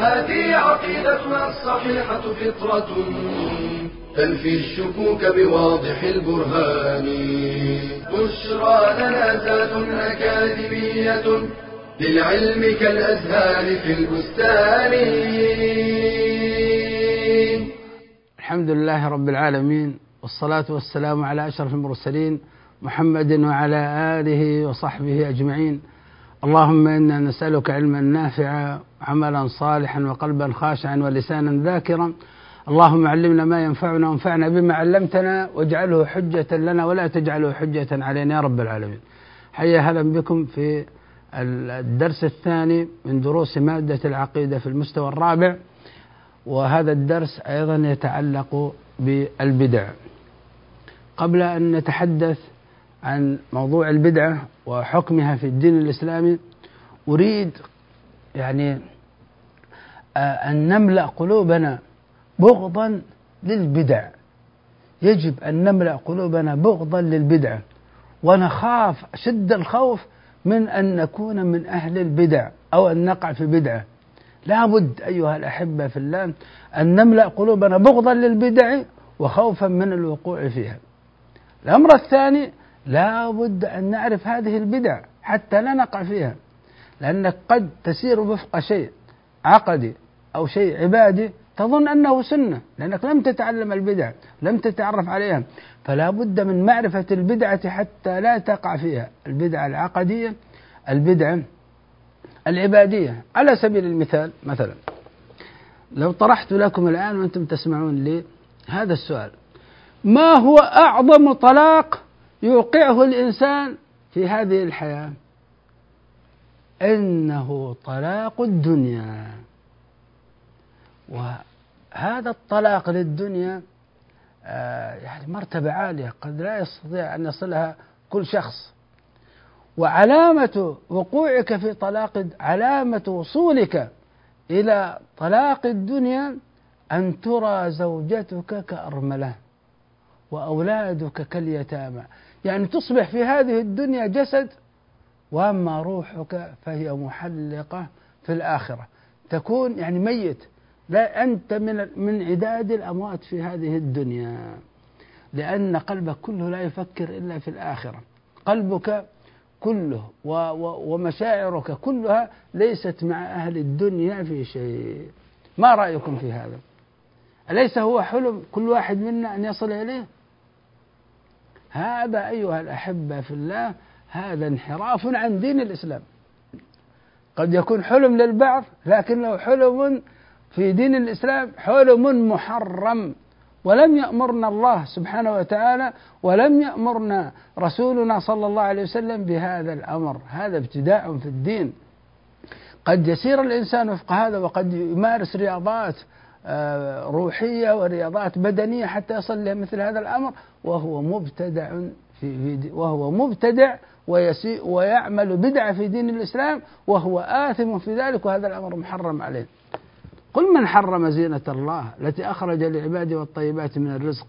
هذه عقيدتنا الصحيحة فطرة. تنفي الشكوك بواضح البرهان. بشرى لنا ذات أكاديمية للعلم كالأزهار في البستان. الحمد لله رب العالمين والصلاة والسلام على أشرف المرسلين محمد وعلى آله وصحبه أجمعين. اللهم إنا نسألك علما نافعا عملا صالحا وقلبا خاشعا ولسانا ذاكرا. اللهم علمنا ما ينفعنا وانفعنا بما علمتنا واجعله حجة لنا ولا تجعله حجة علينا يا رب العالمين. حيا هلا بكم في الدرس الثاني من دروس مادة العقيدة في المستوى الرابع. وهذا الدرس أيضا يتعلق بالبدع. قبل أن نتحدث عن موضوع البدعة وحكمها في الدين الإسلامي أريد يعني أن نملأ قلوبنا بغضا للبدع. يجب أن نملأ قلوبنا بغضا للبدع ونخاف شد الخوف من أن نكون من أهل البدع أو أن نقع في بدعة. لابد أيها الأحبة في الله أن نملأ قلوبنا بغضا للبدع وخوفا من الوقوع فيها. الأمر الثاني لا بد أن نعرف هذه البدع حتى لا نقع فيها. لأنك قد تسير وفق شيء عقدي أو شيء عبادي تظن أنه سنة لأنك لم تتعلم البدع لم تتعرف عليها. فلا بد من معرفة البدعة حتى لا تقع فيها. البدعة العقدية البدعة العبادية. على سبيل المثال مثلا لو طرحت لكم الآن وأنتم تسمعون لي هذا السؤال. ما هو أعظم طلاق يوقعه الإنسان في هذه الحياة. إنه طلاق الدنيا. وهذا الطلاق للدنيا آه يعني مرتبة عالية قد لا يستطيع أن يصلها كل شخص. وعلامة وقوعك في طلاق علامة وصولك إلى طلاق الدنيا أن ترى زوجتك كأرملة وأولادك كاليتامى. يعني تصبح في هذه الدنيا جسد وأما روحك فهي محلقة في الآخرة. تكون يعني ميت. لا أنت من من عداد الأموات في هذه الدنيا. لأن قلبك كله لا يفكر إلا في الآخرة. قلبك كله ومشاعرك كلها ليست مع أهل الدنيا في شيء. ما رأيكم في هذا؟ أليس هو حلم كل واحد منا أن يصل إليه؟ هذا أيها الأحبة في الله هذا انحراف عن دين الإسلام. قد يكون حلم للبعض لكنه حلم في دين الإسلام حلم محرم. ولم يأمرنا الله سبحانه وتعالى ولم يأمرنا رسولنا صلى الله عليه وسلم بهذا الأمر. هذا ابتداع في الدين. قد يسير الإنسان وفق هذا وقد يمارس رياضات روحية ورياضات بدنية حتى يصل لمثل هذا الأمر وهو مبتدع في, وهو مبتدع ويعمل بدعة في دين الإسلام وهو آثم في ذلك وهذا الأمر محرم عليه. قل من حرم زينة الله التي أخرج لعباده والطيبات من الرزق؟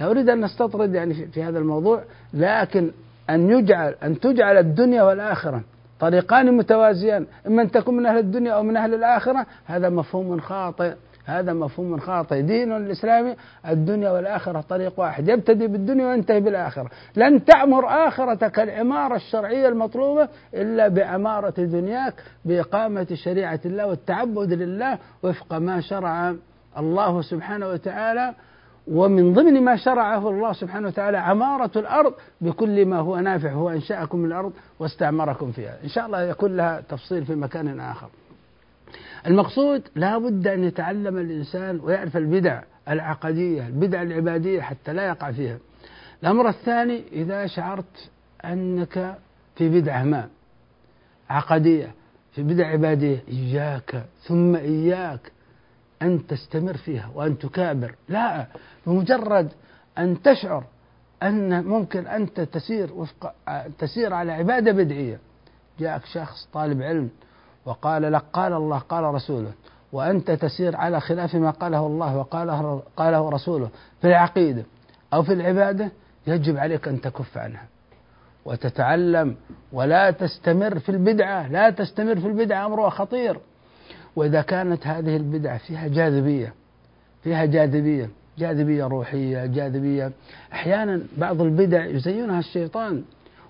لا أريد أن نستطرد يعني في هذا الموضوع لكن أن يجعل أن تجعل الدنيا والآخرة طريقان متوازيان إما أن تكون من أهل الدنيا أو من أهل الآخرة هذا مفهوم خاطئ. هذا مفهوم خاطئ. دين الإسلامي الدنيا والآخرة طريق واحد. يبتدي بالدنيا وينتهي بالآخرة. لن تعمر آخرتك العمارة الشرعية المطلوبة إلا بعمارة دنياك بإقامة شريعة الله والتعبد لله وفق ما شرع الله سبحانه وتعالى. ومن ضمن ما شرعه الله سبحانه وتعالى عمارة الأرض بكل ما هو نافع هو أنشأكم الأرض واستعمركم فيها. إن شاء الله يكون لها تفصيل في مكان آخر. المقصود لا بد أن يتعلم الإنسان ويعرف البدع العقدية البدع العبادية حتى لا يقع فيها. الأمر الثاني إذا شعرت أنك في بدعة ما عقدية في بدع عبادية إياك ثم إياك أن تستمر فيها وأن تكابر. لا بمجرد أن تشعر أن ممكن أنت تسير وفق تسير على عبادة بدعية. جاءك شخص طالب علم وقال لك قال الله قال رسوله. وأنت تسير على خلاف ما قاله الله وقاله قاله رسوله في العقيدة أو في العبادة يجب عليك أن تكف عنها وتتعلم ولا تستمر في البدعة. لا تستمر في البدعة أمرها خطير. وإذا كانت هذه البدعة فيها جاذبية فيها جاذبية جاذبية روحية جاذبية. أحيانا بعض البدع يزينها الشيطان.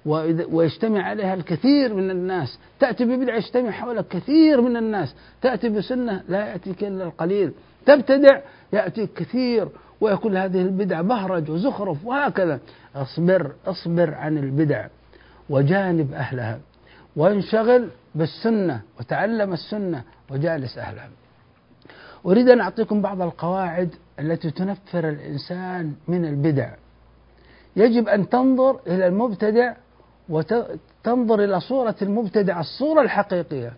ويجتمع عليها الكثير من الناس. تأتي ببدعة يجتمع حولك كثير من الناس. تأتي بسنة لا يأتيك إلا القليل. تبتدع يأتي كثير. ويكون هذه البدع بهرج وزخرف وهكذا. اصبر اصبر عن البدع وجانب أهلها. وانشغل بالسنة وتعلم السنة وجالس أهلها. أريد أن أعطيكم بعض القواعد التي تنفر الإنسان من البدع. يجب أن تنظر إلى المبتدع وتنظر إلى صورة المبتدع الصورة الحقيقية.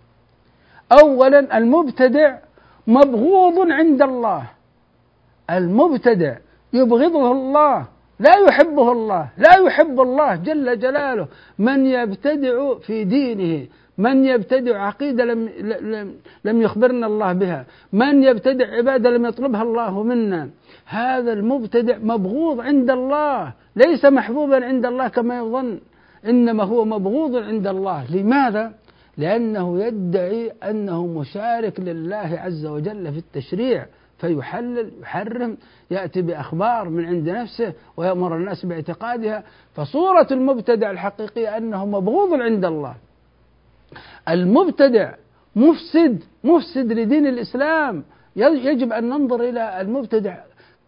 أولا المبتدع مبغوض عند الله. المبتدع يبغضه الله لا يحبه الله لا يحب الله جل جلاله. من يبتدع في دينه من يبتدع عقيدة لم, لم, لم يخبرنا الله بها من يبتدع عبادة لم يطلبها الله منا. هذا المبتدع مبغوض عند الله ليس محبوبا عند الله كما يظن. إنما هو مبغوض عند الله. لماذا؟ لأنه يدعي أنه مشارك لله عز وجل في التشريع فيحلل يحرم يأتي بأخبار من عند نفسه ويأمر الناس باعتقادها. فصورة المبتدع الحقيقية أنه مبغوض عند الله. المبتدع مفسد مفسد لدين الإسلام. يجب أن ننظر إلى المبتدع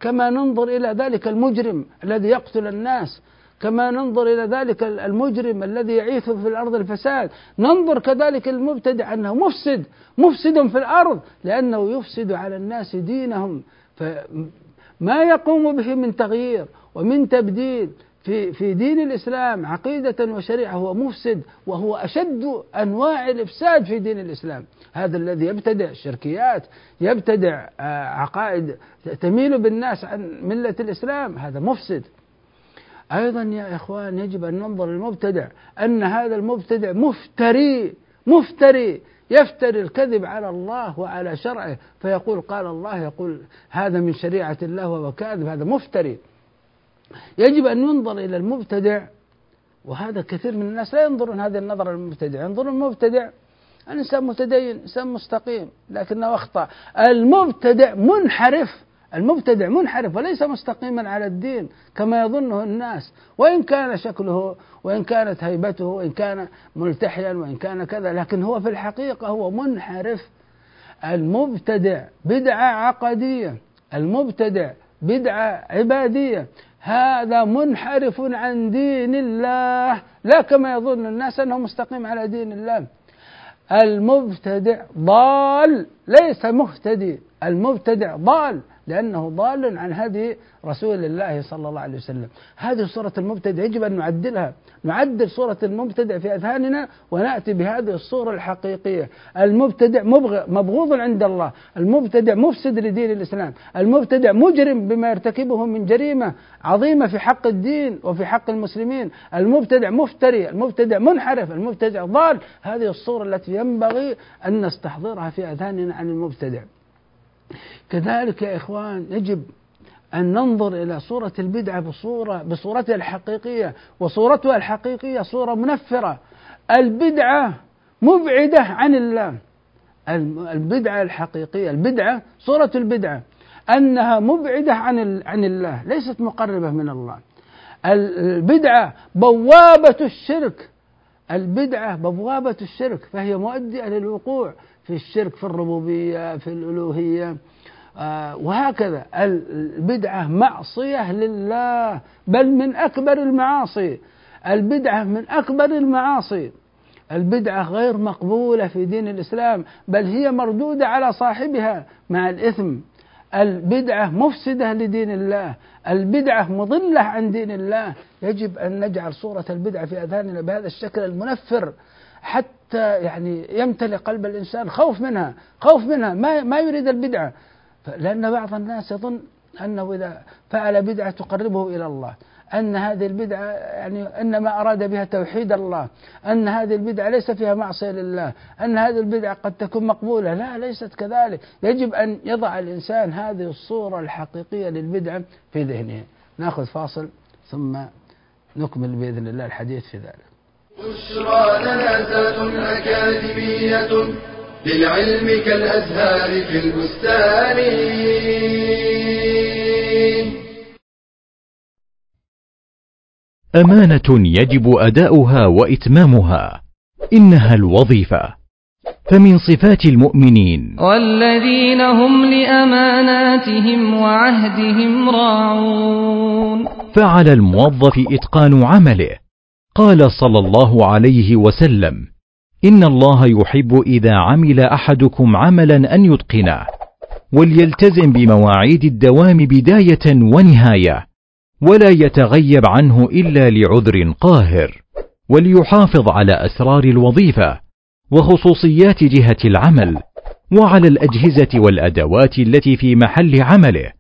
كما ننظر إلى ذلك المجرم الذي يقتل الناس. كما ننظر إلى ذلك المجرم الذي يعيث في الأرض الفساد. ننظر كذلك المبتدع أنه مفسد مفسد في الأرض لأنه يفسد على الناس دينهم. فما يقوم به من تغيير ومن تبديل في في دين الإسلام عقيدة وشريعة هو مفسد وهو أشد أنواع الإفساد في دين الإسلام. هذا الذي يبتدع شركيات يبتدع آه، عقائد تميل بالناس عن ملة الإسلام هذا مفسد. أيضا يا إخوان يجب أن ننظر للمبتدع أن هذا المبتدع مفتري مفتري يفتري الكذب على الله وعلى شرعه فيقول قال الله يقول هذا من شريعة الله وهو كاذب هذا مفتري. يجب أن ينظر إلى المبتدع وهذا كثير من الناس لا ينظرون هذه النظرة للمبتدع ينظرون المبتدع. الإنسان متدين إنسان مستقيم لكنه أخطأ. المبتدع منحرف المبتدع منحرف وليس مستقيما على الدين كما يظنه الناس. وإن كان شكله وإن كانت هيبته وإن كان ملتحيا وإن كان كذا لكن هو في الحقيقة هو منحرف. المبتدع بدعة عقدية المبتدع بدعة عبادية. هذا منحرف عن دين الله لا كما يظن الناس أنه مستقيم على دين الله. المبتدع ضال ليس مهتدي. المبتدع ضال لأنه ضال عن هدي رسول الله صلى الله عليه وسلم. هذه صورة المبتدع يجب أن نعدلها. نعدل صورة المبتدع في أذهاننا ونأتي بهذه الصورة الحقيقية. المبتدع مبغوض عند الله. المبتدع مفسد لدين الإسلام. المبتدع مجرم بما يرتكبه من جريمة عظيمة في حق الدين وفي حق المسلمين. المبتدع مفتري المبتدع منحرف المبتدع ضال. هذه الصورة التي ينبغي أن نستحضرها في أذهاننا عن المبتدع كذلك يا إخوان يجب أن ننظر إلى صورة البدعة بصورة بصورتها الحقيقية وصورتها الحقيقية صورة منفرة. البدعة مبعدة عن الله. البدعة الحقيقية البدعة صورة البدعة أنها مبعدة عن عن الله ليست مقربة من الله. البدعة بوابة الشرك. البدعة بوابة الشرك فهي مؤدية للوقوع في الشرك في الربوبية في الألوهية آه، وهكذا. البدعة معصية لله بل من أكبر المعاصي. البدعة من أكبر المعاصي. البدعة غير مقبولة في دين الإسلام بل هي مردودة على صاحبها مع الإثم. البدعة مفسدة لدين الله. البدعة مضلة عن دين الله. يجب أن نجعل صورة البدعة في أذهاننا بهذا الشكل المنفر حتى يعني يمتلئ قلب الإنسان خوف منها خوف منها ما, ما يريد البدعة. لأن بعض الناس يظن أنه إذا فعل بدعة تقربه إلى الله أن هذه البدعة يعني إنما أراد بها توحيد الله أن هذه البدعة ليس فيها معصية لله أن هذه البدعة قد تكون مقبولة. لا ليست كذلك. يجب أن يضع الإنسان هذه الصورة الحقيقية للبدعة في ذهنه. نأخذ فاصل ثم نكمل بإذن الله الحديث في ذلك. بشرى لنا أكاديمية للعلم كالأزهار في البستان. أمانة يجب أداؤها وإتمامها إنها الوظيفة. فمن صفات المؤمنين. والذين هم لأماناتهم وعهدهم راعون. فعلى الموظف إتقان عمله قال صلى الله عليه وسلم إن الله يحب إذا عمل أحدكم عملا أن يتقنه وليلتزم بمواعيد الدوام بداية ونهاية ولا يتغيب عنه إلا لعذر قاهر وليحافظ على أسرار الوظيفة وخصوصيات جهة العمل وعلى الأجهزة والأدوات التي في محل عمله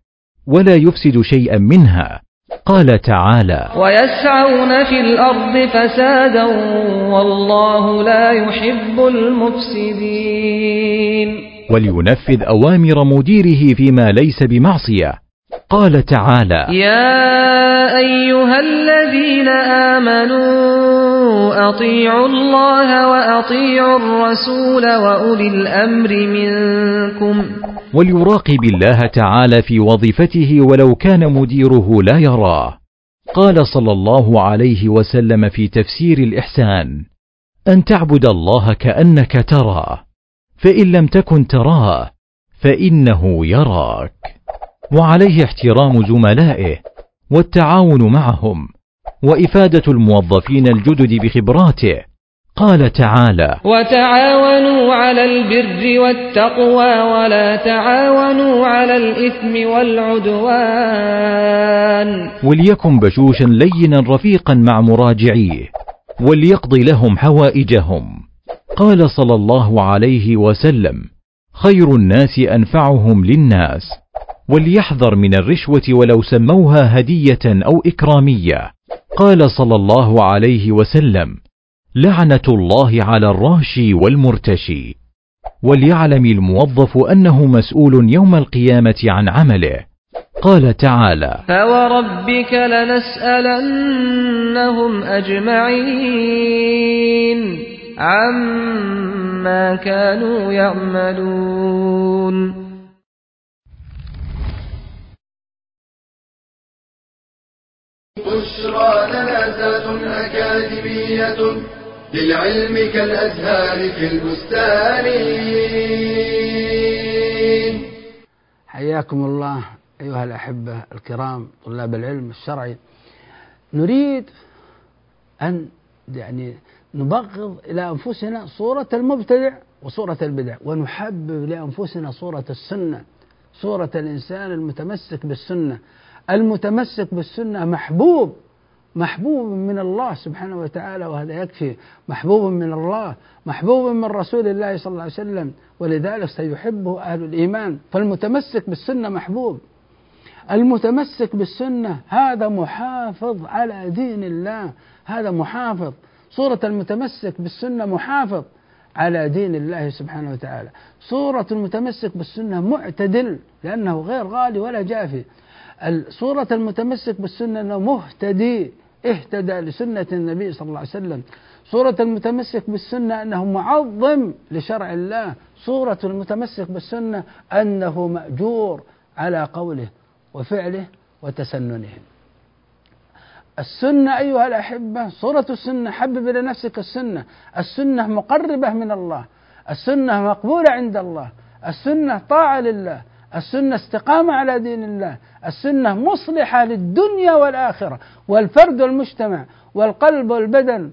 ولا يفسد شيئا منها. قال تعالى ويسعون في الأرض فسادا والله لا يحب المفسدين. ولينفذ أوامر مديره فيما ليس بمعصية. قال تعالى يا أيها الذين آمنوا أطيعوا الله وأطيعوا الرسول وأولي الأمر منكم. وليراقب الله تعالى في وظيفته ولو كان مديره لا يراه قال صلى الله عليه وسلم في تفسير الإحسان أن تعبد الله كأنك تراه فإن لم تكن تراه فإنه يراك. وعليه احترام زملائه والتعاون معهم وإفادة الموظفين الجدد بخبراته قال تعالى وتعاونوا على البر والتقوى ولا تعاونوا على الإثم والعدوان. وليكن بشوشا لينا رفيقا مع مراجعيه وليقضي لهم حوائجهم. قال صلى الله عليه وسلم خير الناس أنفعهم للناس وليحذر من الرشوة ولو سموها هدية أو إكرامية. قال صلى الله عليه وسلم لعنة الله على الراشي والمرتشي وليعلم الموظف أنه مسؤول يوم القيامة عن عمله. قال تعالى فوربك لنسالنهم اجمعين عما كانوا يعملون. بشرى لنا أكاديمية للعلم كالأزهار في البستان. حياكم الله أيها الأحبة الكرام طلاب العلم الشرعي. نريد أن يعني نبغض إلى أنفسنا صورة المبتدع وصورة البدع ونحبب لأنفسنا صورة السنة صورة الإنسان المتمسك بالسنة. المتمسك بالسنة محبوب محبوب من الله سبحانه وتعالى وهذا يكفي. محبوب من الله محبوب من رسول الله صلى الله عليه وسلم. ولذلك سيحبه أهل الإيمان. فالمتمسك بالسنة محبوب. المتمسك بالسنة هذا محافظ على دين الله. هذا محافظ. صورة المتمسك بالسنة محافظ على دين الله سبحانه وتعالى. صورة المتمسك بالسنة معتدل لأنه غير غالي ولا جافي. صورة المتمسك بالسنة أنه مهتدي. اهتدى لسنة النبي صلى الله عليه وسلم. صورة المتمسك بالسنة أنه معظم لشرع الله. صورة المتمسك بالسنة أنه مأجور على قوله وفعله وتسننه. السنة أيها الأحبة صورة السنة حبب إلى نفسك السنة. السنة مقربة من الله. السنة مقبولة عند الله. السنة طاعة لله. السنة استقامة على دين الله. السنة مصلحة للدنيا والآخرة والفرد والمجتمع والقلب والبدن.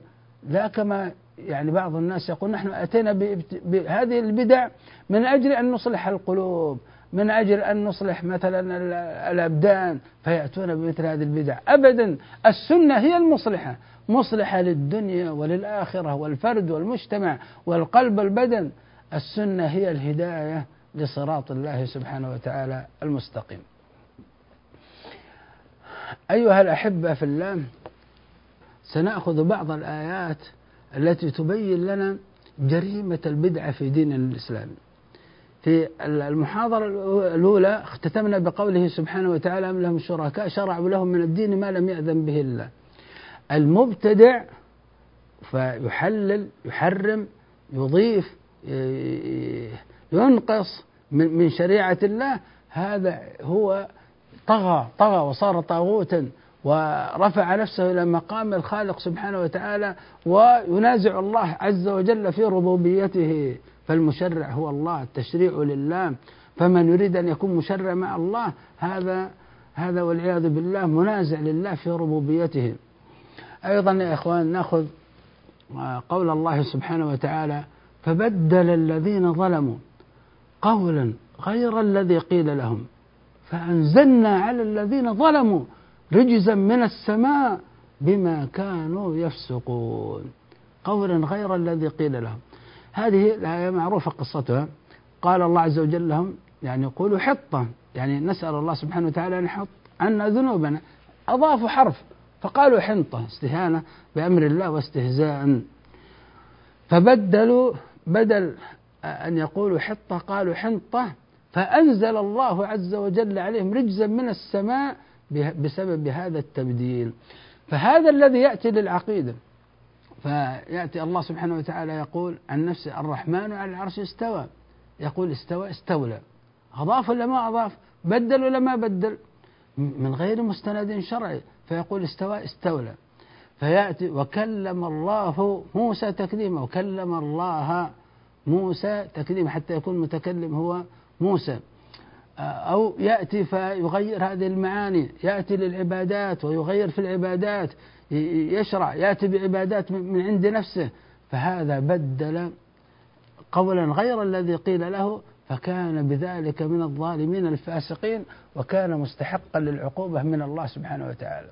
لا كما يعني بعض الناس يقول نحن أتينا بهذه البدع من أجل أن نصلح القلوب من أجل أن نصلح مثلا الأبدان فيأتون بمثل هذه البدع. أبدا السنة هي المصلحة مصلحة للدنيا وللآخرة والفرد والمجتمع والقلب والبدن. السنة هي الهداية لصراط الله سبحانه وتعالى المستقيم. أيها الأحبة في الله سنأخذ بعض الآيات التي تبين لنا جريمة البدعة في ديننا الإسلامي. في المحاضرة الأولى اختتمنا بقوله سبحانه وتعالى أم لهم شركاء شرعوا لهم من الدين ما لم يأذن به الله. المبتدع فيحلل يحرم يضيف ينقص من من شريعة الله هذا هو طغى طغى وصار طاغوتا ورفع نفسه إلى مقام الخالق سبحانه وتعالى وينازع الله عز وجل في ربوبيته. فالمشرع هو الله التشريع لله. فمن يريد أن يكون مشرع مع الله هذا هذا والعياذ بالله منازع لله في ربوبيته. أيضا يا إخوان نأخذ قول الله سبحانه وتعالى فبدل الذين ظلموا قولا غير الذي قيل لهم فأنزلنا على الذين ظلموا رجزا من السماء بما كانوا يفسقون. قولا غير الذي قيل لهم. هذه الآية معروفة قصتها. قال الله عز وجل لهم يعني قولوا حطة. يعني نسأل الله سبحانه وتعالى أن يحط عنا ذنوبنا. أضافوا حرف فقالوا حنطة استهانة بأمر الله واستهزاء. فبدلوا بدل أن يقولوا حطة قالوا حنطة. فأنزل الله عز وجل عليهم رجزا من السماء بسبب هذا التبديل. فهذا الذي يأتي للعقيدة. فيأتي الله سبحانه وتعالى يقول عن نفسه الرحمن على العرش استوى. يقول استوى استولى. أضاف ولا ما أضاف؟ بدل ولا ما بدل؟ من غير مستند شرعي. فيقول استوى استولى. فيأتي وكلم الله موسى تكليما. وكلم الله موسى تكليما حتى يكون متكلم هو موسى. أو يأتي فيغير هذه المعاني يأتي للعبادات ويغير في العبادات يشرع يأتي بعبادات من عند نفسه. فهذا بدل قولا غير الذي قيل له فكان بذلك من الظالمين الفاسقين وكان مستحقا للعقوبة من الله سبحانه وتعالى.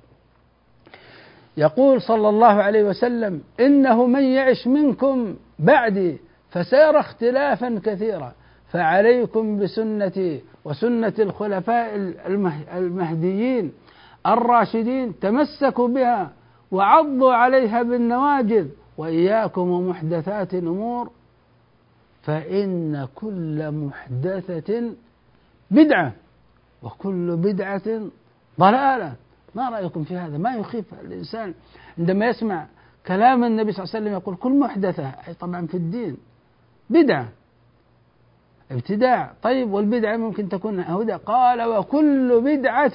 يقول صلى الله عليه وسلم إنه من يعش منكم بعدي فسيرى اختلافا كثيرا. فعليكم بسنتي وسنة الخلفاء المهديين الراشدين تمسكوا بها وعضوا عليها بالنواجذ وإياكم ومحدثات الأمور. فإن كل محدثة بدعة وكل بدعة ضلالة. ما رأيكم في هذا؟ ما يخيف الإنسان عندما يسمع كلام النبي صلى الله عليه وسلم يقول كل محدثة. أي طبعا في الدين. بدعة. ابتداع. طيب والبدعة ممكن تكون هدى قال وكل بدعة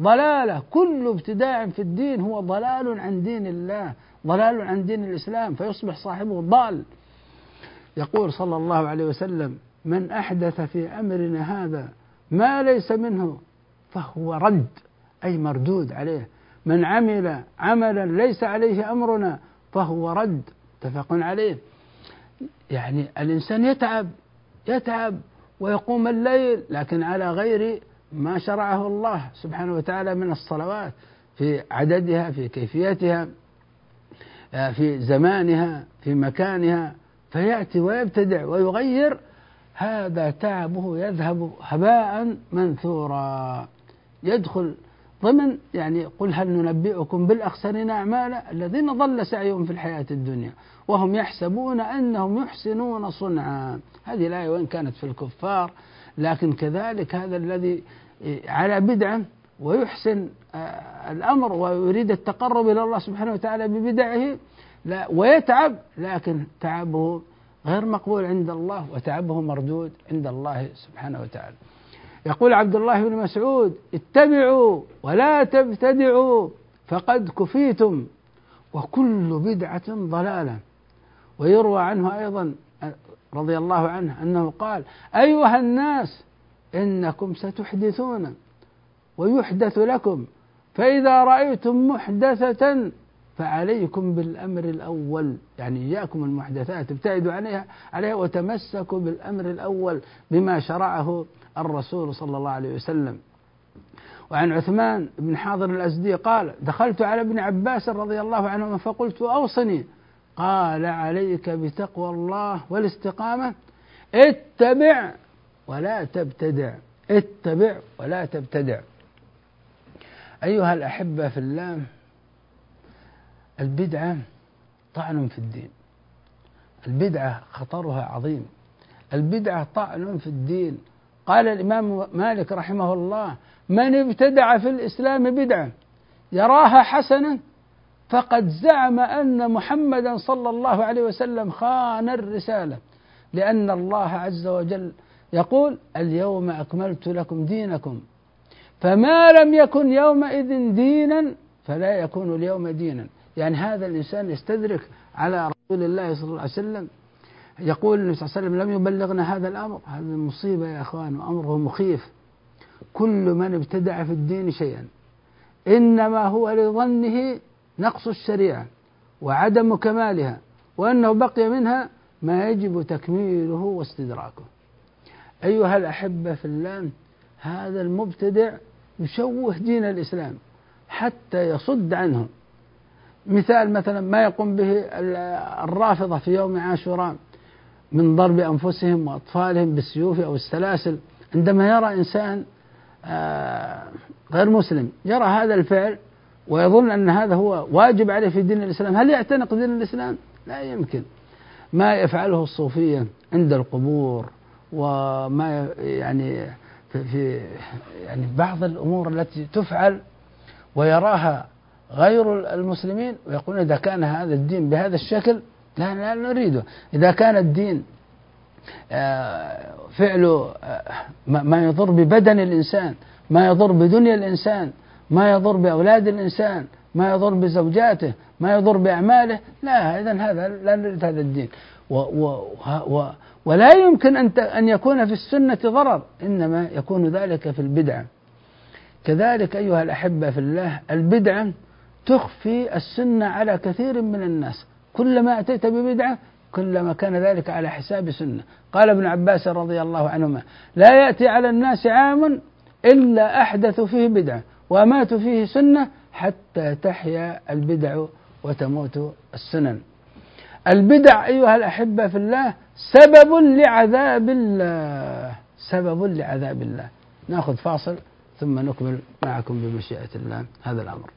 ضلالة. كل ابتداع في الدين هو ضلال عن دين الله ضلال عن دين الإسلام فيصبح صاحبه ضال. يقول صلى الله عليه وسلم من أحدث في أمرنا هذا ما ليس منه فهو رد أي مردود عليه. من عمل عملا ليس عليه أمرنا فهو رد. متفق عليه. يعني الإنسان يتعب يتعب ويقوم الليل لكن على غير ما شرعه الله سبحانه وتعالى من الصلوات في عددها في كيفيتها في زمانها في مكانها فيأتي ويبتدع ويغير. هذا تعبه يذهب هباء منثورا يدخل ضمن يعني قل هل ننبئكم بالأخسرين أعمالا الذين ضل سعيهم في الحياة الدنيا وهم يحسبون أنهم يحسنون صنعا. هذه الآية وإن كانت في الكفار لكن كذلك هذا الذي على بدعة ويحسن آه، الأمر ويريد التقرب إلى الله سبحانه وتعالى ببدعه لا ويتعب لكن تعبه غير مقبول عند الله وتعبه مردود عند الله سبحانه وتعالى. يقول عبد الله بن مسعود اتبعوا ولا تبتدعوا فقد كفيتم وكل بدعة ضلالة. ويروى عنه أيضا رضي الله عنه أنه قال أيها الناس إنكم ستحدثون ويحدث لكم فإذا رأيتم محدثة فعليكم بالأمر الأول. يعني إياكم المحدثات ابتعدوا عليها عليها وتمسكوا بالأمر الأول بما شرعه الرسول صلى الله عليه وسلم. وعن عثمان بن حاضر الأزدي قال دخلت على ابن عباس رضي الله عنهما فقلت أوصني قال عليك بتقوى الله والاستقامة. اتبع ولا تبتدع. اتبع ولا تبتدع. أيها الأحبة في الله البدعة طعن في الدين. البدعة خطرها عظيم. البدعة طعن في الدين. قال الإمام مالك رحمه الله من ابتدع في الإسلام بدعة يراها حسنا فقد زعم أن محمدا صلى الله عليه وسلم خان الرسالة لأن الله عز وجل يقول اليوم أكملت لكم دينكم فما لم يكن يومئذ دينا فلا يكون اليوم دينا يعني هذا الإنسان يستدرك على رسول الله صلى الله عليه وسلم. يقول النبي صلى الله عليه وسلم لم يبلغنا هذا الأمر. هذه مصيبة يا أخوان وأمره مخيف. كل من ابتدع في الدين شيئا. إنما هو لظنه نقص الشريعة وعدم كمالها وأنه بقي منها ما يجب تكميله واستدراكه. أيها الأحبة في الله هذا المبتدع يشوه دين الإسلام حتى يصد عنه. مثال مثلا ما يقوم به الرافضة في يوم عاشوراء من ضرب أنفسهم وأطفالهم بالسيوف أو السلاسل عندما يرى إنسان آه، غير مسلم يرى هذا الفعل ويظن أن هذا هو واجب عليه في دين الإسلام هل يعتنق دين الإسلام؟ لا يمكن ما يفعله الصوفية عند القبور وما يعني في, في يعني بعض الأمور التي تفعل ويراها غير المسلمين ويقولون إذا كان هذا الدين بهذا الشكل لا لا نريده. إذا كان الدين آه، فعله آه، ما يضر ببدن الإنسان ما يضر بدنيا الإنسان ما يضر بأولاد الإنسان ما يضر بزوجاته ما يضر بأعماله لا إذا هذا لا نريد هذا الدين. و و و ولا يمكن أن أن يكون في السنة ضرر إنما يكون ذلك في البدعة كذلك أيها الأحبة في الله البدعة تخفي السنة على كثير من الناس. كلما أتيت ببدعة كلما كان ذلك على حساب سنة. قال ابن عباس رضي الله عنهما لا يأتي على الناس عام إلا أحدث فيه بدعة ومات فيه سنة حتى تحيا البدع وتموت السنن. البدع أيها الأحبة في الله سبب لعذاب الله سبب لعذاب الله. نأخذ فاصل ثم نكمل معكم بمشيئة الله. هذا الأمر.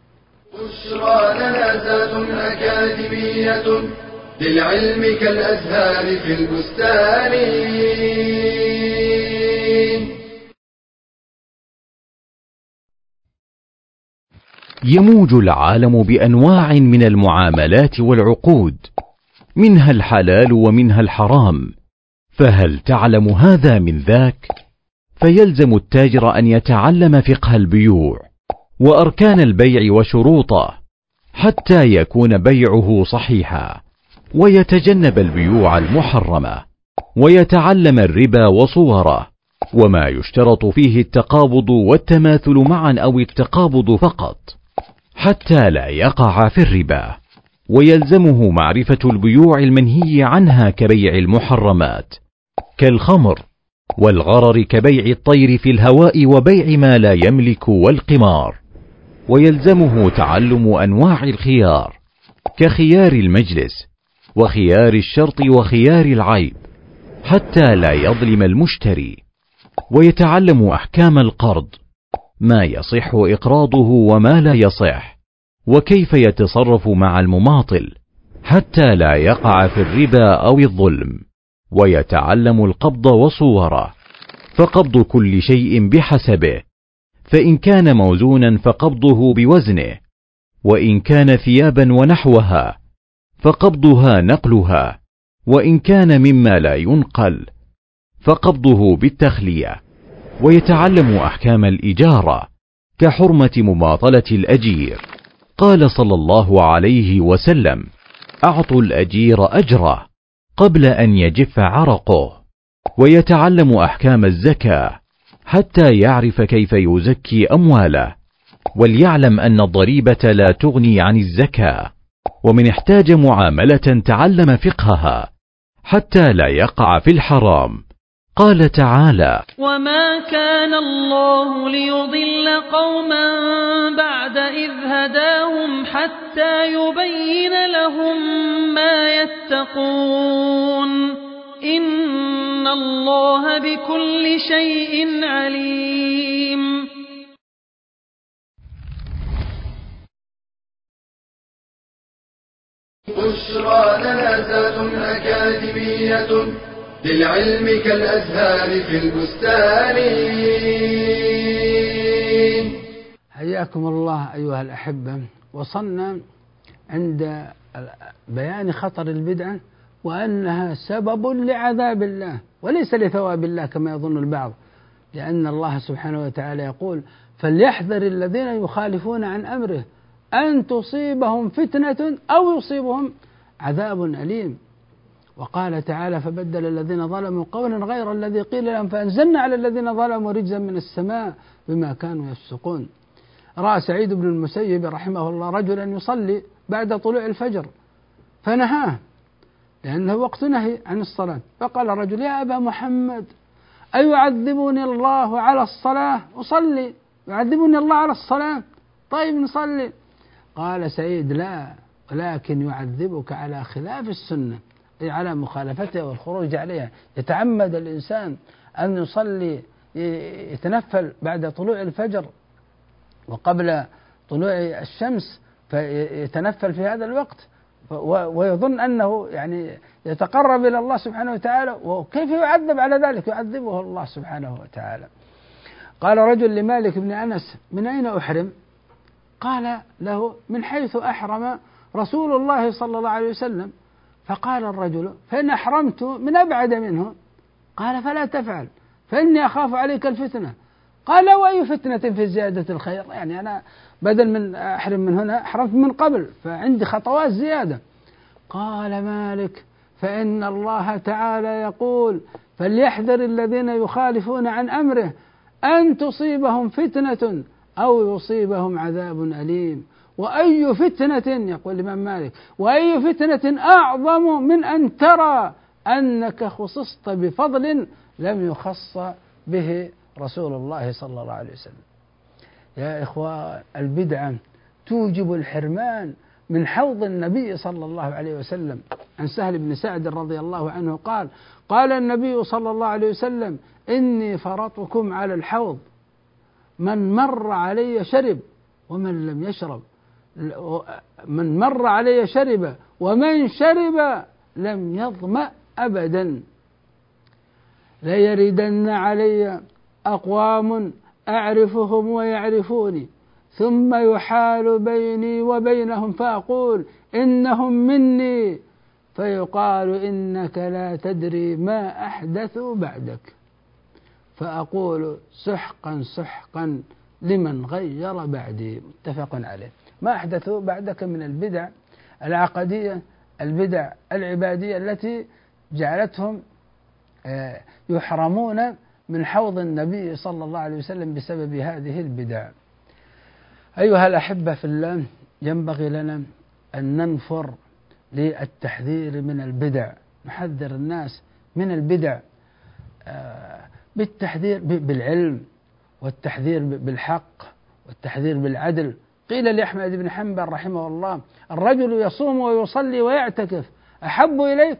بشرى لنا أكاديمية للعلم كالأزهار في البستان. يموج العالم بأنواع من المعاملات والعقود منها الحلال ومنها الحرام. فهل تعلم هذا من ذاك؟ فيلزم التاجر أن يتعلم فقه البيوع. وأركان البيع وشروطه حتى يكون بيعه صحيحا ويتجنب البيوع المحرمة ويتعلم الربا وصوره وما يشترط فيه التقابض والتماثل معا أو التقابض فقط حتى لا يقع في الربا. ويلزمه معرفة البيوع المنهي عنها كبيع المحرمات كالخمر والغرر كبيع الطير في الهواء وبيع ما لا يملك والقمار. ويلزمه تعلم أنواع الخيار كخيار المجلس وخيار الشرط وخيار العيب حتى لا يظلم المشتري ويتعلم أحكام القرض ما يصح إقراضه وما لا يصح وكيف يتصرف مع المماطل حتى لا يقع في الربا أو الظلم ويتعلم القبض وصوره فقبض كل شيء بحسبه فإن كان موزونا فقبضه بوزنه وإن كان ثيابا ونحوها فقبضها نقلها وإن كان مما لا ينقل فقبضه بالتخلية. ويتعلم أحكام الإجارة كحرمة مماطلة الأجير. قال صلى الله عليه وسلم أعطوا الأجير أجره قبل أن يجف عرقه. ويتعلم أحكام الزكاة حتى يعرف كيف يزكي أمواله وليعلم أن الضريبة لا تغني عن الزكاة ومن احتاج معاملة تعلم فقهها حتى لا يقع في الحرام. قال تعالى وما كان الله ليضل قوما بعد إذ هداهم حتى يبين لهم ما يتقون. إن الله بكل شيء عليم. بشرى لنا أكاديمية للعلم كالأزهار في البستان. حياكم الله أيها الأحبة. وصلنا عند بيان خطر البدعة. وأنها سبب لعذاب الله وليس لثواب الله كما يظن البعض لأن الله سبحانه وتعالى يقول فليحذر الذين يخالفون عن أمره أن تصيبهم فتنة أو يصيبهم عذاب أليم. وقال تعالى فبدل الذين ظلموا قولا غير الذي قيل لهم فأنزلنا على الذين ظلموا رجزا من السماء بما كانوا يفسقون. رأى سعيد بن المسيب رحمه الله رجلا يصلي بعد طلوع الفجر فنهاه لأنه وقت نهي عن الصلاة. فقال الرجل يا أبا محمد أيعذبني الله على الصلاة؟ أصلي. يعذبني الله على الصلاة. طيب نصلي. قال سعيد لا ولكن يعذبك على خلاف السنة أي على مخالفتها والخروج عليها. يتعمد الإنسان أن يصلي يتنفل بعد طلوع الفجر وقبل طلوع الشمس فيتنفل في هذا الوقت. ويظن أنه يعني يتقرب إلى الله سبحانه وتعالى وكيف يعذب على ذلك؟ يعذبه الله سبحانه وتعالى. قال رجل لمالك بن أنس: من أين أحرم؟ قال له: من حيث أحرم رسول الله صلى الله عليه وسلم. فقال الرجل: فإن أحرمت من أبعد منه. قال: فلا تفعل فإني أخاف عليك الفتنة. قال وأي فتنة في زيادة الخير؟ يعني أنا بدل من أحرم من هنا أحرمت من قبل فعندي خطوات زيادة قال مالك فإن الله تعالى يقول فليحذر الذين يخالفون عن أمره أن تصيبهم فتنة أو يصيبهم عذاب أليم وأي فتنة يقول الإمام مالك وأي فتنة أعظم من أن ترى أنك خصصت بفضل لم يخص به رسول الله صلى الله عليه وسلم. يا إخوان البدعة توجب الحرمان من حوض النبي صلى الله عليه وسلم. عن سهل بن سعد رضي الله عنه قال قال النبي صلى الله عليه وسلم إني فرطكم على الحوض. من مر علي شرب ومن لم يشرب. من مر علي شرب ومن شرب لم يظمأ أبدا. ليردن علي أقوام أعرفهم ويعرفوني ثم يحال بيني وبينهم فأقول إنهم مني فيقال إنك لا تدري ما أحدثوا بعدك. فأقول سحقا سحقا لمن غير بعدي. متفق عليه. ما أحدثوا بعدك من البدع العقدية البدع العبادية التي جعلتهم آه، يحرمون من حوض النبي صلى الله عليه وسلم بسبب هذه البدع. أيها الأحبة في الله ينبغي لنا أن ننفر للتحذير من البدع نحذر الناس من البدع آه، بالتحذير بالعلم والتحذير بالحق والتحذير بالعدل. قيل لأحمد بن حنبل رحمه الله الرجل يصوم ويصلي ويعتكف أحب إليك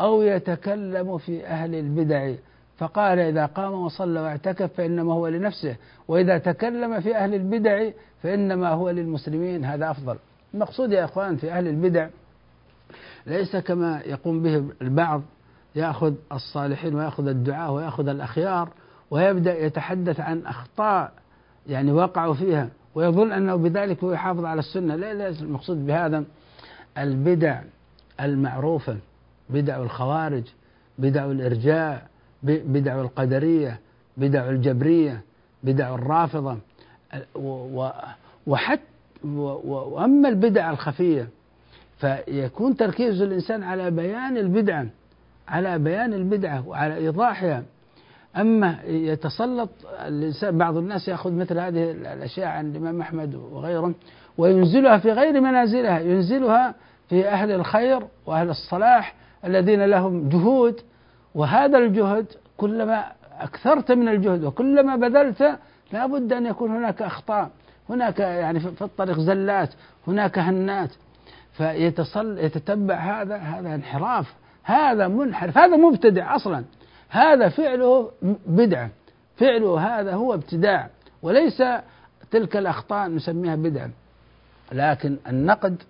أو يتكلم في أهل البدع؟ فقال إذا قام وصلى واعتكف فإنما هو لنفسه وإذا تكلم في أهل البدع فإنما هو للمسلمين. هذا أفضل. المقصود يا أخوان في أهل البدع ليس كما يقوم به البعض يأخذ الصالحين ويأخذ الدعاء ويأخذ الأخيار ويبدأ يتحدث عن أخطاء يعني وقعوا فيها ويظن أنه بذلك هو يحافظ على السنة. لا لا المقصود بهذا البدع المعروفة بدع الخوارج بدع الإرجاء بدع القدرية بدع الجبرية بدع الرافضة. وحتى وأما البدع الخفية فيكون تركيز الإنسان على بيان البدعة على بيان البدعة وعلى إيضاحها. أما يتسلط الإنسان بعض الناس يأخذ مثل هذه الأشياء عن الإمام أحمد وغيره وينزلها في غير منازلها ينزلها في أهل الخير وأهل الصلاح الذين لهم جهود وهذا الجهد كلما أكثرت من الجهد وكلما بذلت لا بد أن يكون هناك أخطاء هناك يعني في الطريق زلات هناك هنات. فيتصل يتتبع هذا هذا انحراف هذا منحرف هذا مبتدع أصلا. هذا فعله بدعة فعله هذا هو ابتداع. وليس تلك الأخطاء نسميها بدعة. لكن النقد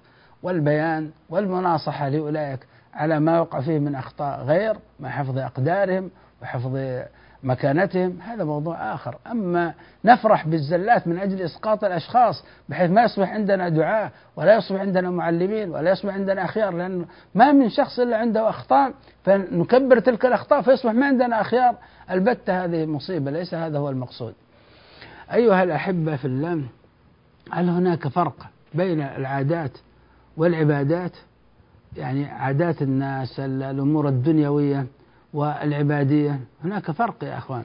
والبيان والمناصحة لأولئك على ما وقع فيه من أخطاء غير مع حفظ أقدارهم وحفظ مكانتهم هذا موضوع آخر. أما نفرح بالزلات من أجل إسقاط الأشخاص بحيث ما يصبح عندنا دعاة ولا يصبح عندنا معلمين ولا يصبح عندنا أخيار لأن ما من شخص إلا عنده أخطاء فنكبر تلك الأخطاء فيصبح ما عندنا أخيار. البتة هذه مصيبة ليس هذا هو المقصود. أيها الأحبة في الله هل هناك فرق بين العادات والعبادات؟ يعني عادات الناس الأمور الدنيوية والعبادية. هناك فرق يا أخوان.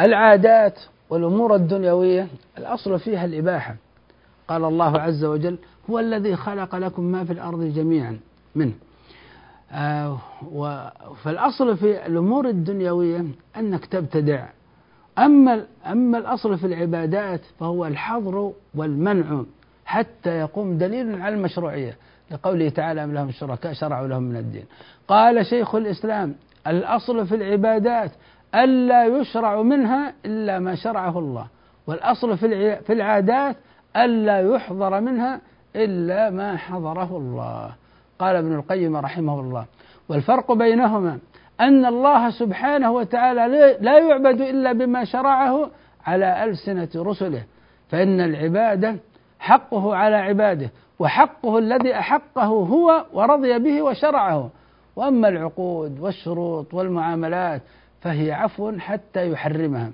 العادات والأمور الدنيوية الأصل فيها الإباحة. قال الله عز وجل هو الذي خلق لكم ما في الأرض جميعا منه. آه فالأصل في الأمور الدنيوية أنك تبتدع. أما أما الأصل في العبادات فهو الحظر والمنع حتى يقوم دليل على المشروعية. لقوله تعالى أم لهم شركاء شرعوا لهم من الدين. قال شيخ الإسلام الأصل في العبادات ألا يشرع منها إلا ما شرعه الله والأصل في العادات ألا يحضر منها إلا ما حضره الله. قال ابن القيم رحمه الله والفرق بينهما أن الله سبحانه وتعالى لا يعبد إلا بما شرعه على ألسنة رسله فإن العبادة حقه على عباده وحقه الذي أحقه هو ورضي به وشرعه. وأما العقود والشروط والمعاملات فهي عفو حتى يحرمها.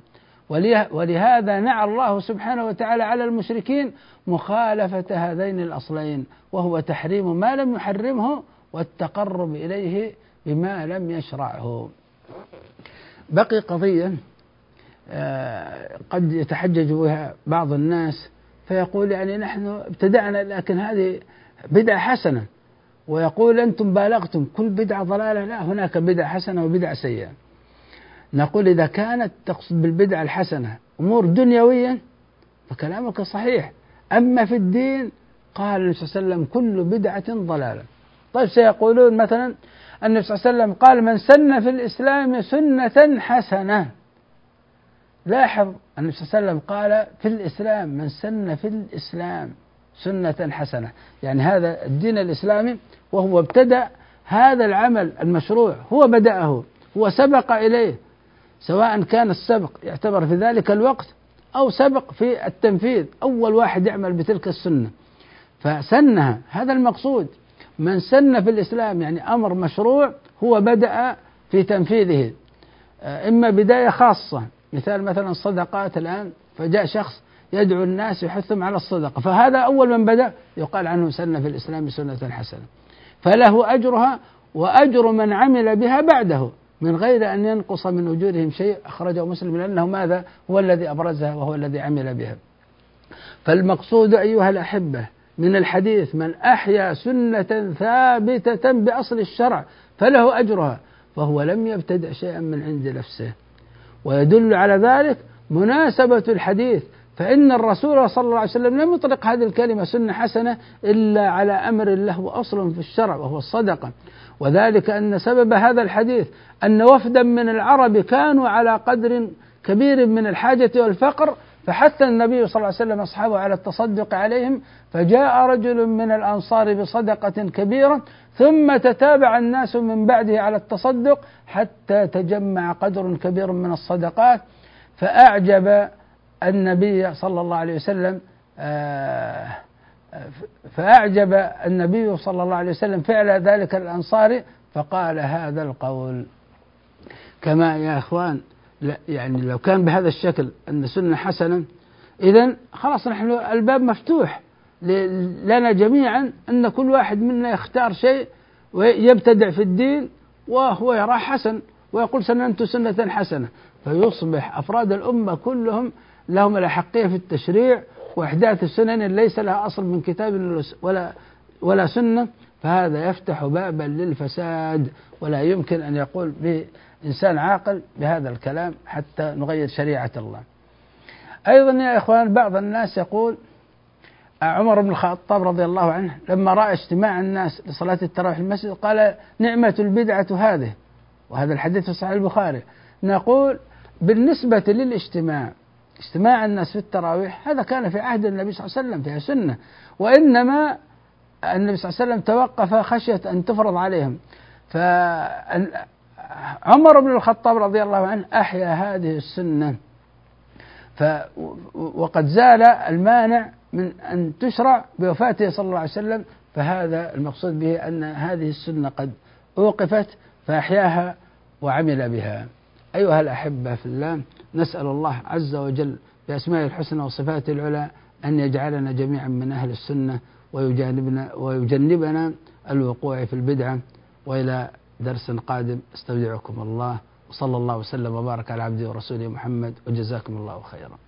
ولهذا نعى الله سبحانه وتعالى على المشركين مخالفة هذين الأصلين وهو تحريم ما لم يحرمه والتقرب إليه بما لم يشرعه. بقي قضية آه، قد يتحجج بها بعض الناس فيقول يعني نحن ابتدعنا لكن هذه بدعة حسنة. ويقول أنتم بالغتم كل بدعة ضلالة لا هناك بدعة حسنة وبدعة سيئة. نقول إذا كانت تقصد بالبدعة الحسنة أمور دنيوية فكلامك صحيح. أما في الدين قال النبي صلى الله عليه وسلم كل بدعة ضلالة. طيب سيقولون مثلا النبي صلى الله عليه وسلم قال من سن في الإسلام سنة حسنة. لاحظ النبي صلى الله عليه وسلم قال في الإسلام من سن في الإسلام سنة حسنة. يعني هذا الدين الإسلامي وهو ابتدأ هذا العمل المشروع هو بدأه هو سبق إليه سواء كان السبق يعتبر في ذلك الوقت أو سبق في التنفيذ أول واحد يعمل بتلك السنة. فسنها هذا المقصود. من سن في الإسلام يعني أمر مشروع هو بدأ في تنفيذه. إما بداية خاصة مثال مثلا الصدقات الآن فجاء شخص يدعو الناس يحثهم على الصدقة فهذا أول من بدأ يقال عنه سن في الإسلام سنة حسنة. فله أجرها وأجر من عمل بها بعده من غير أن ينقص من أجورهم شيء أخرجه مسلم لأنه ماذا؟ هو الذي أبرزها وهو الذي عمل بها. فالمقصود أيها الأحبة من الحديث من أحيا سنة ثابتة بأصل الشرع فله أجرها فهو لم يبتدع شيئا من عند نفسه. ويدل على ذلك مناسبة الحديث. فإن الرسول صلى الله عليه وسلم لم يطلق هذه الكلمة سنة حسنة إلا على أمر له أصل في الشرع وهو الصدقة. وذلك أن سبب هذا الحديث أن وفدا من العرب كانوا على قدر كبير من الحاجة والفقر فحث النبي صلى الله عليه وسلم أصحابه على التصدق عليهم فجاء رجل من الأنصار بصدقة كبيرة ثم تتابع الناس من بعده على التصدق حتى تجمع قدر كبير من الصدقات. فأعجب النبي صلى الله عليه وسلم آه، فأعجب النبي صلى الله عليه وسلم فعل ذلك الأنصاري فقال هذا القول. كما يا إخوان يعني لو كان بهذا الشكل أن سنة حسنة إذا خلاص نحن الباب مفتوح. لنا جميعا أن كل واحد منا يختار شيء ويبتدع في الدين وهو يراه حسن ويقول سننت سنة حسنة. فيصبح أفراد الأمة كلهم لهم الأحقية في التشريع وإحداث السنن ليس لها أصل من كتاب ولا ولا سنة. فهذا يفتح بابا للفساد ولا يمكن أن يقول بإنسان عاقل بهذا الكلام حتى نغير شريعة الله. أيضا يا إخوان بعض الناس يقول عمر بن الخطاب رضي الله عنه لما رأى اجتماع الناس لصلاة التراويح في المسجد قال نعمة البدعة هذه وهذا الحديث في صحيح البخاري. نقول بالنسبة للاجتماع اجتماع الناس في التراويح هذا كان في عهد النبي صلى الله عليه وسلم فيها سنة وإنما النبي صلى الله عليه وسلم توقف خشية أن تفرض عليهم. فعمر بن الخطاب رضي الله عنه أحيا هذه السنة. ف وقد زال المانع من أن تشرع بوفاته صلى الله عليه وسلم فهذا المقصود به أن هذه السنة قد أوقفت فأحياها وعمل بها. أيها الأحبة في الله نسأل الله عز وجل بأسمائه الحسنى وصفاته العلى أن يجعلنا جميعا من أهل السنة ويجنبنا ويجنبنا الوقوع في البدعة. وإلى درس قادم استودعكم الله. وصلى الله وسلم وبارك على عبده ورسوله محمد وجزاكم الله خيرا.